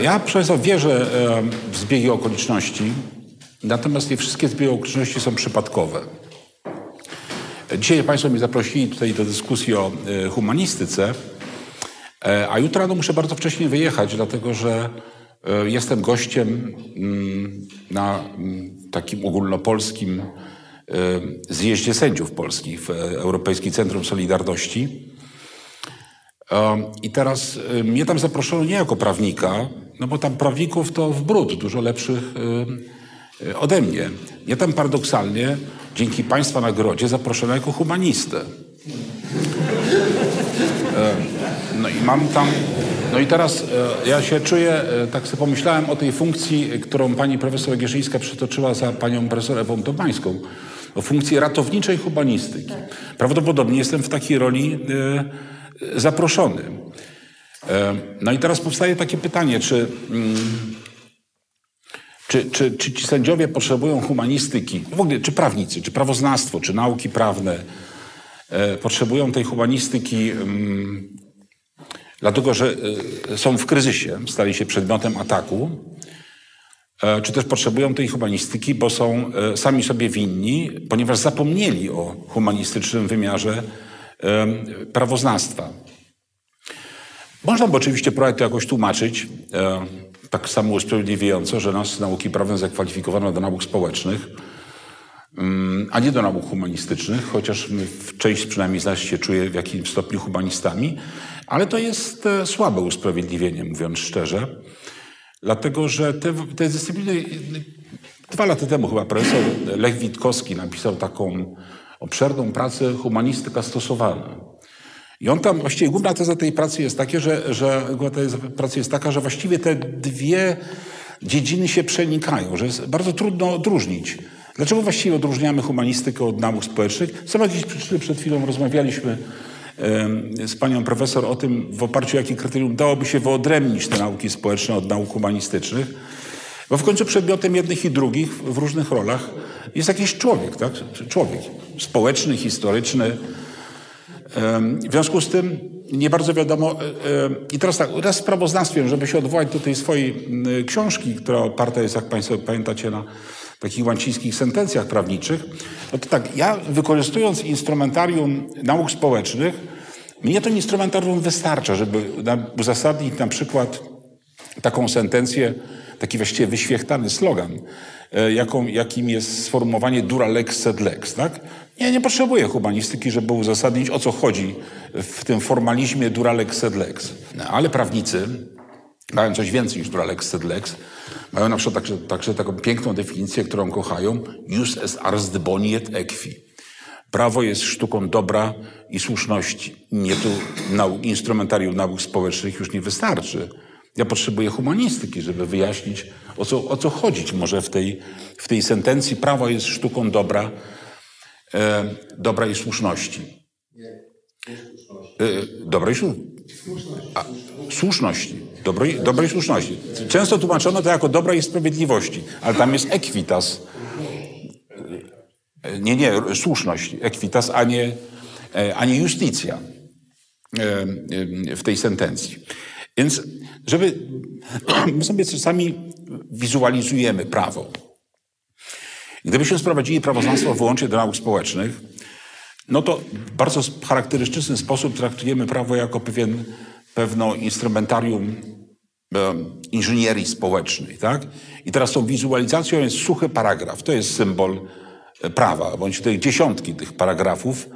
Ja profesor wierzę w zbiegi okoliczności, natomiast nie wszystkie zbiegi okoliczności są przypadkowe. Dzisiaj Państwo mnie zaprosili tutaj do dyskusji o e, humanistyce, e, a jutro no, muszę bardzo wcześnie wyjechać, dlatego że e, jestem gościem mm, na mm, takim ogólnopolskim zjeździe sędziów polskich w Europejskim Centrum Solidarności. I teraz mnie tam zaproszono nie jako prawnika, no bo tam prawników to w brud, dużo lepszych ode mnie. Mnie tam paradoksalnie dzięki Państwa nagrodzie zaproszono jako humanistę. No i mam tam, no i teraz ja się czuję, tak sobie pomyślałem o tej funkcji, którą pani profesor Gierzyńska przytoczyła za panią profesor Ewą Tomańską, o funkcji ratowniczej humanistyki. Prawdopodobnie jestem w takiej roli zaproszony. No i teraz powstaje takie pytanie, czy, mm, czy, czy, czy ci sędziowie potrzebują humanistyki, w ogóle czy prawnicy, czy prawoznawstwo, czy nauki prawne e, potrzebują tej humanistyki mm, dlatego, że e, są w kryzysie, stali się przedmiotem ataku, e, czy też potrzebują tej humanistyki, bo są sami sobie winni, ponieważ zapomnieli o humanistycznym wymiarze prawoznawstwa. Można by oczywiście projekt jakoś tłumaczyć, e, tak samo usprawiedliwiająco, że nas z nauki prawnej zakwalifikowano do nauk społecznych, mm, a nie do nauk humanistycznych, chociaż część przynajmniej z nas się czuje w jakimś stopniu humanistami, ale to jest e, słabe usprawiedliwienie, mówiąc szczerze, dlatego że te, te dyscypliny, dwa lata temu chyba profesor Lech Witkowski napisał taką obszerną pracę Humanistyka stosowana. I on tam, właściwie główna teza tej pracy jest takie, że, że pracy jest taka, że właściwie te dwie dziedziny się przenikają, że jest bardzo trudno odróżnić. Dlaczego właściwie odróżniamy humanistykę od nauk społecznych? Są jakieś przyczyny, przed chwilą rozmawialiśmy z panią profesor o tym, w oparciu o jakie kryterium dałoby się wyodrębnić te nauki społeczne od nauk humanistycznych. Bo w końcu przedmiotem jednych i drugich w różnych rolach jest jakiś człowiek, tak? Człowiek społeczny, historyczny, w związku z tym nie bardzo wiadomo. E, e, I teraz tak, raz sprawozdawstwem, żeby się odwołać do tej swojej książki, która oparta jest, jak Państwo pamiętacie, na takich łancińskich sentencjach prawniczych, no to tak, ja wykorzystując instrumentarium nauk społecznych, mnie to instrumentarium wystarcza, żeby uzasadnić na przykład taką sentencję, taki właściwie wyświechtany slogan, e, jaką, jakim jest sformułowanie dura lex sed lex, tak? Nie, nie potrzebuję humanistyki, żeby uzasadnić, o co chodzi w tym formalizmie dura lex sed lex. No, ale prawnicy mają coś więcej niż dura lex sed lex. Mają na przykład także, także taką piękną definicję, którą kochają. Jus est ars de boni et equi. Prawo jest sztuką dobra i słuszności. Nie tu nau, instrumentarium nauk społecznych już nie wystarczy. Ja potrzebuję humanistyki, żeby wyjaśnić, o co, o co chodzić może w tej, w tej sentencji. Prawo jest sztuką dobra e, dobra i słuszności. E, dobrej słuszności. A, słuszności. Dobrej, dobrej słuszności. Często tłumaczono to jako dobra i sprawiedliwości, ale tam jest equitas. E, nie, nie, słuszność, equitas, a nie, e, a nie justicja e, w tej sentencji. Więc, żeby my sobie czasami wizualizujemy prawo. Gdybyśmy sprowadzili prawoznawstwo wyłącznie do nauk społecznych, no to w bardzo charakterystyczny sposób traktujemy prawo jako pewien, pewno instrumentarium e, inżynierii społecznej. Tak? I teraz tą wizualizacją jest suchy paragraf. To jest symbol e, prawa, bądź tych dziesiątki tych paragrafów,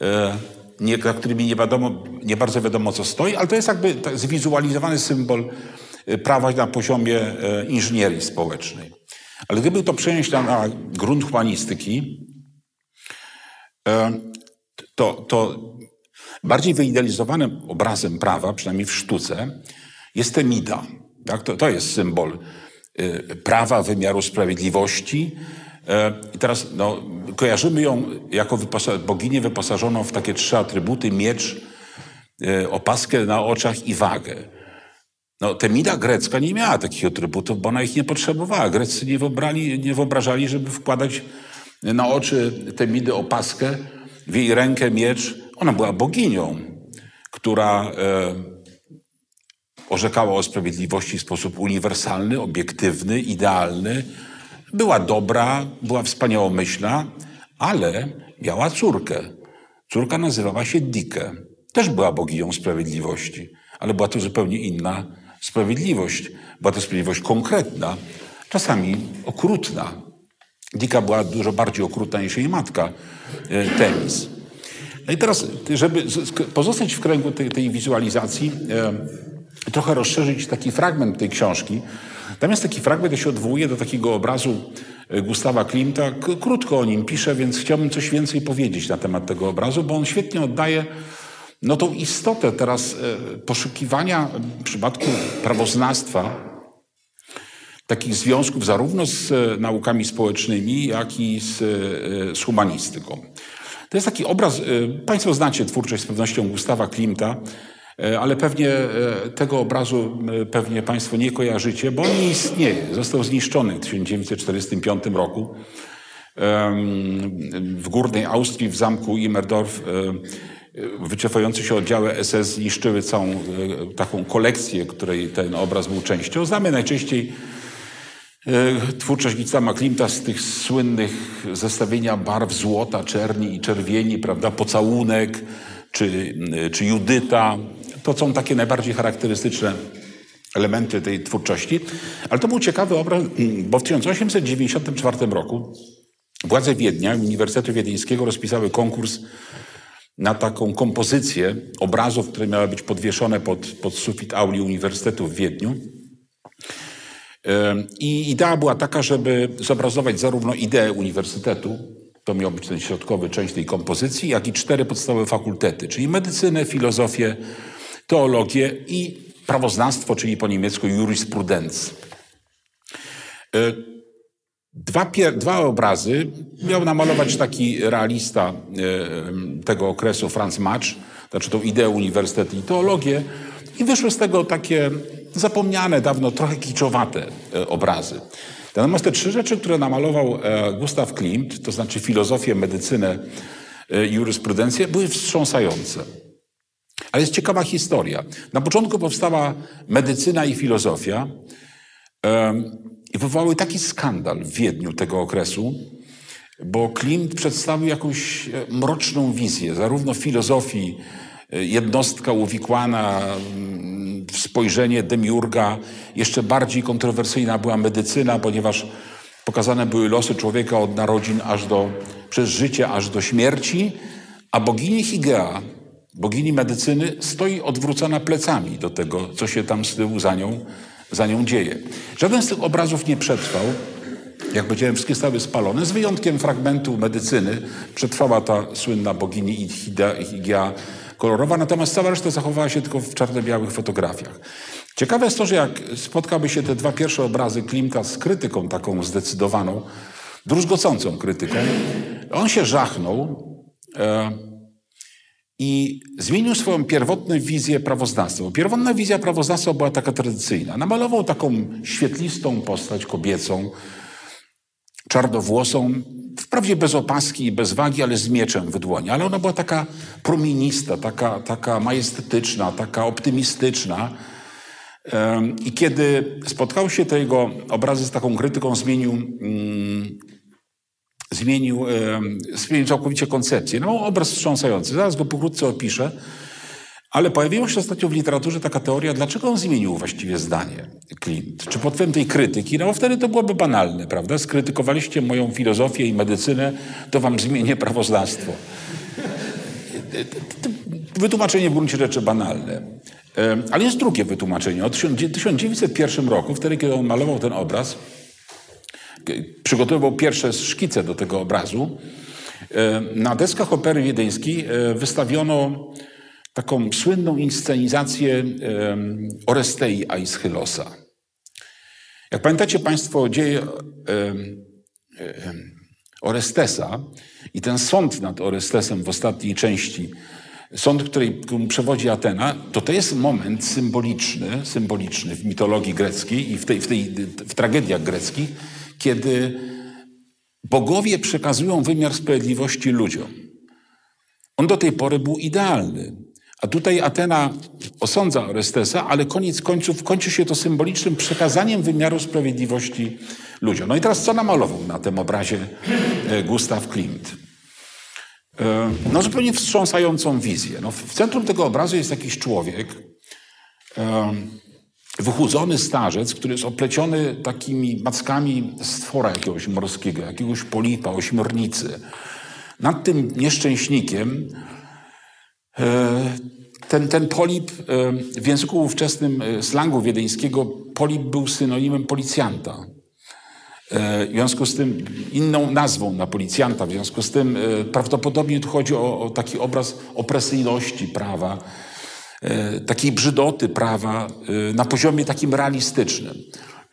e, nie, za którymi nie, wiadomo, nie bardzo wiadomo, co stoi, ale to jest jakby zwizualizowany symbol e, prawa na poziomie e, inżynierii społecznej. Ale gdyby to przenieść na, na grunt humanistyki, e, to, to bardziej wyidealizowanym obrazem prawa, przynajmniej w sztuce, jest Temida. Tak? To, to jest symbol prawa, wymiaru sprawiedliwości. E, I teraz no, kojarzymy ją jako wyposa boginię wyposażoną w takie trzy atrybuty: miecz, opaskę na oczach i wagę. No, Temida grecka nie miała takich atrybutów, bo ona ich nie potrzebowała. Grecy nie, wyobrali, nie wyobrażali, żeby wkładać na oczy Temidy opaskę, w jej rękę miecz. Ona była boginią, która e, orzekała o sprawiedliwości w sposób uniwersalny, obiektywny, idealny. Była dobra, była wspaniałomyślna, ale miała córkę. Córka nazywała się Dike. Też była boginią sprawiedliwości, ale była to zupełnie inna sprawiedliwość. Była to sprawiedliwość konkretna, czasami okrutna. Dika była dużo bardziej okrutna niż jej matka, e, Temis. No i teraz, żeby pozostać w kręgu tej, tej wizualizacji, e, trochę rozszerzyć taki fragment tej książki. Tam jest taki fragment, ja się odwołuje do takiego obrazu e, Gustawa Klimta. Krótko o nim piszę, więc chciałbym coś więcej powiedzieć na temat tego obrazu, bo on świetnie oddaje no, tą istotę teraz e, poszukiwania w przypadku prawoznawstwa takich związków zarówno z e, naukami społecznymi, jak i z, z humanistyką. To jest taki obraz, Państwo znacie twórczość z pewnością Gustawa Klimta, ale pewnie tego obrazu pewnie Państwo nie kojarzycie, bo on nie istnieje. Został zniszczony w 1945 roku w górnej Austrii, w zamku Immerdorf. Wycofające się oddziały SS zniszczyły całą taką kolekcję, której ten obraz był częścią. Znamy najczęściej E, twórczość Gitama Klimta z tych słynnych zestawienia barw złota, czerni i czerwieni, prawda, pocałunek czy, e, czy Judyta. To są takie najbardziej charakterystyczne elementy tej twórczości. Ale to był ciekawy obraz, bo w 1894 roku władze Wiednia, Uniwersytetu Wiedeńskiego rozpisały konkurs na taką kompozycję obrazów, które miały być podwieszone pod, pod sufit auli Uniwersytetu w Wiedniu. I idea była taka, żeby zobrazować zarówno ideę uniwersytetu, to miał być ten środkowy część tej kompozycji, jak i cztery podstawowe fakultety, czyli medycynę, filozofię, teologię i prawoznawstwo, czyli po niemiecku jurisprudenz. E, dwa, dwa, obrazy miał namalować taki realista e, tego okresu, Franz Match, znaczy tą ideę uniwersytetu i teologię, i wyszły z tego takie zapomniane dawno, trochę kiczowate e, obrazy. Natomiast te trzy rzeczy, które namalował Gustav Klimt, to znaczy filozofię, medycynę jurysprudencję, były wstrząsające. Ale jest ciekawa historia. Na początku powstała medycyna i filozofia i wywołały taki skandal w Wiedniu tego okresu, bo Klimt przedstawił jakąś mroczną wizję, zarówno filozofii, jednostka uwikłana w spojrzenie demiurga. Jeszcze bardziej kontrowersyjna była medycyna, ponieważ pokazane były losy człowieka od narodzin aż do, przez życie aż do śmierci, a bogini Higea, bogini medycyny, stoi odwrócona plecami do tego, co się tam z tyłu za nią, za nią dzieje. Żaden z tych obrazów nie przetrwał. Jak powiedziałem, wszystkie zostały spalone, z wyjątkiem fragmentu medycyny. Przetrwała ta słynna bogini Higea kolorowa, natomiast cała reszta zachowała się tylko w czarno-białych fotografiach. Ciekawe jest to, że jak spotkały się te dwa pierwsze obrazy Klimta z krytyką taką zdecydowaną, druzgocącą krytyką, on się żachnął e, i zmienił swoją pierwotną wizję prawoznawstwa. Pierwotna wizja prawoznawstwa była taka tradycyjna. Namalował taką świetlistą postać kobiecą, czarnowłosą, wprawdzie bez opaski i bez wagi, ale z mieczem w dłoni. Ale ona była taka promienista, taka, taka majestetyczna, taka optymistyczna. I kiedy spotkał się te jego obrazy z taką krytyką, zmienił, mm, zmienił, zmienił całkowicie koncepcję. No, obraz wstrząsający. Zaraz go pokrótce opiszę. Ale pojawiła się ostatnio w literaturze taka teoria, dlaczego on zmienił właściwie zdanie, Klimt. Czy pod wpływem tej krytyki? No wtedy to byłoby banalne, prawda? Skrytykowaliście moją filozofię i medycynę, to wam zmienię prawoznawstwo. Wytłumaczenie w gruncie rzeczy banalne. Ale jest drugie wytłumaczenie. Od 1901 roku, wtedy kiedy on malował ten obraz, przygotowywał pierwsze szkice do tego obrazu, na deskach opery wiedeńskiej e, wystawiono taką słynną inscenizację Orestei Aeschylosa. Jak pamiętacie Państwo dzieje Orestesa i ten sąd nad Orestesem w ostatniej części, sąd, której przewodzi Atena, to to jest moment symboliczny, symboliczny w mitologii greckiej i w, tej, w, tej, w tragediach greckich, kiedy bogowie przekazują wymiar sprawiedliwości ludziom. On do tej pory był idealny. A tutaj Atena osądza Orestesa, ale koniec końców kończy się to symbolicznym przekazaniem wymiaru sprawiedliwości ludziom. No i teraz co namalował na tym obrazie e, Gustav Klimt? E, no zupełnie wstrząsającą wizję. No, w centrum tego obrazu jest jakiś człowiek, e, wychudzony starzec, który jest opleciony takimi mackami stwora jakiegoś morskiego, jakiegoś polipa, ośmiornicy. Nad tym nieszczęśnikiem ten, ten polip w języku ówczesnym slangu wiedeńskiego polip był synonimem policjanta. E, w związku z tym inną nazwą na policjanta, w związku z tym e, prawdopodobnie tu chodzi o, o taki obraz opresyjności prawa, e, takiej brzydoty prawa na poziomie takim realistycznym.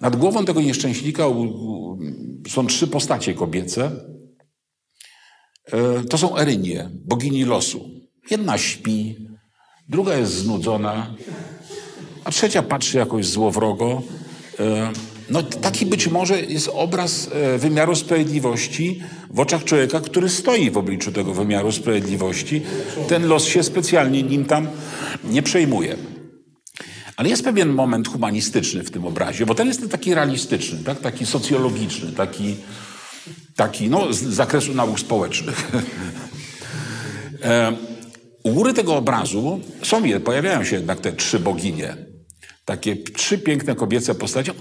Nad głową tego nieszczęśnika są trzy postacie kobiece. To są Erynie, bogini losu. Jedna śpi, druga jest znudzona, a trzecia patrzy jakoś złowrogo. No, taki być może jest obraz e, wymiaru sprawiedliwości w oczach człowieka, który stoi w obliczu tego wymiaru sprawiedliwości. Ten los się specjalnie nim tam nie przejmuje. Ale jest pewien moment humanistyczny w tym obrazie, bo ten jest taki realistyczny, tak? taki socjologiczny, taki, taki no, z zakresu nauk społecznych. E, u góry tego obrazu są, pojawiają się jednak te trzy boginie. Takie trzy piękne kobiece postacie,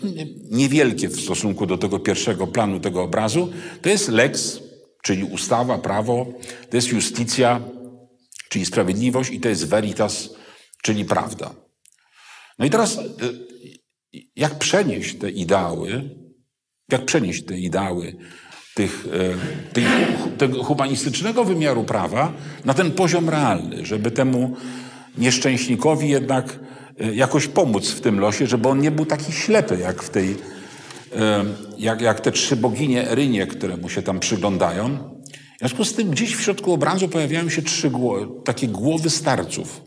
niewielkie w stosunku do tego pierwszego planu tego obrazu. To jest lex, czyli ustawa, prawo, to jest justicja, czyli sprawiedliwość i to jest veritas, czyli prawda. No i teraz e, jak przenieść te ideały, jak przenieść te ideały tych, e, tych, tego humanistycznego wymiaru prawa na ten poziom realny, żeby temu nieszczęśnikowi jednak jakoś pomóc w tym losie, żeby on nie był taki ślepy jak w tej, e, jak, jak te trzy boginie Erynie, które mu się tam przyglądają. W związku z tym gdzieś w środku obrazu pojawiają się trzy takie głowy starców.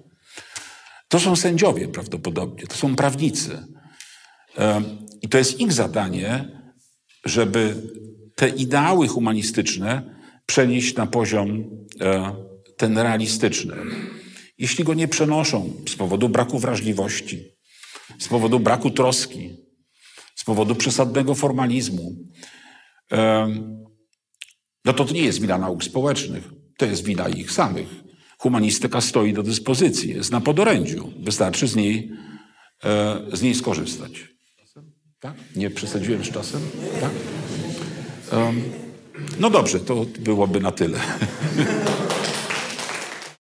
To są sędziowie prawdopodobnie, to są prawnicy. E, I to jest ich zadanie, żeby te ideały humanistyczne przenieść na poziom ten realistyczny jeśli go nie przenoszą z powodu braku wrażliwości, z powodu braku troski, z powodu przesadnego formalizmu, no to to nie jest wina nauk społecznych, to jest wina ich samych. Humanistyka stoi do dyspozycji, jest na podorędziu. Wystarczy z niej, e, z niej skorzystać. Tak? Nie przesadziłem z czasem? Tak? no dobrze, to byłoby na tyle.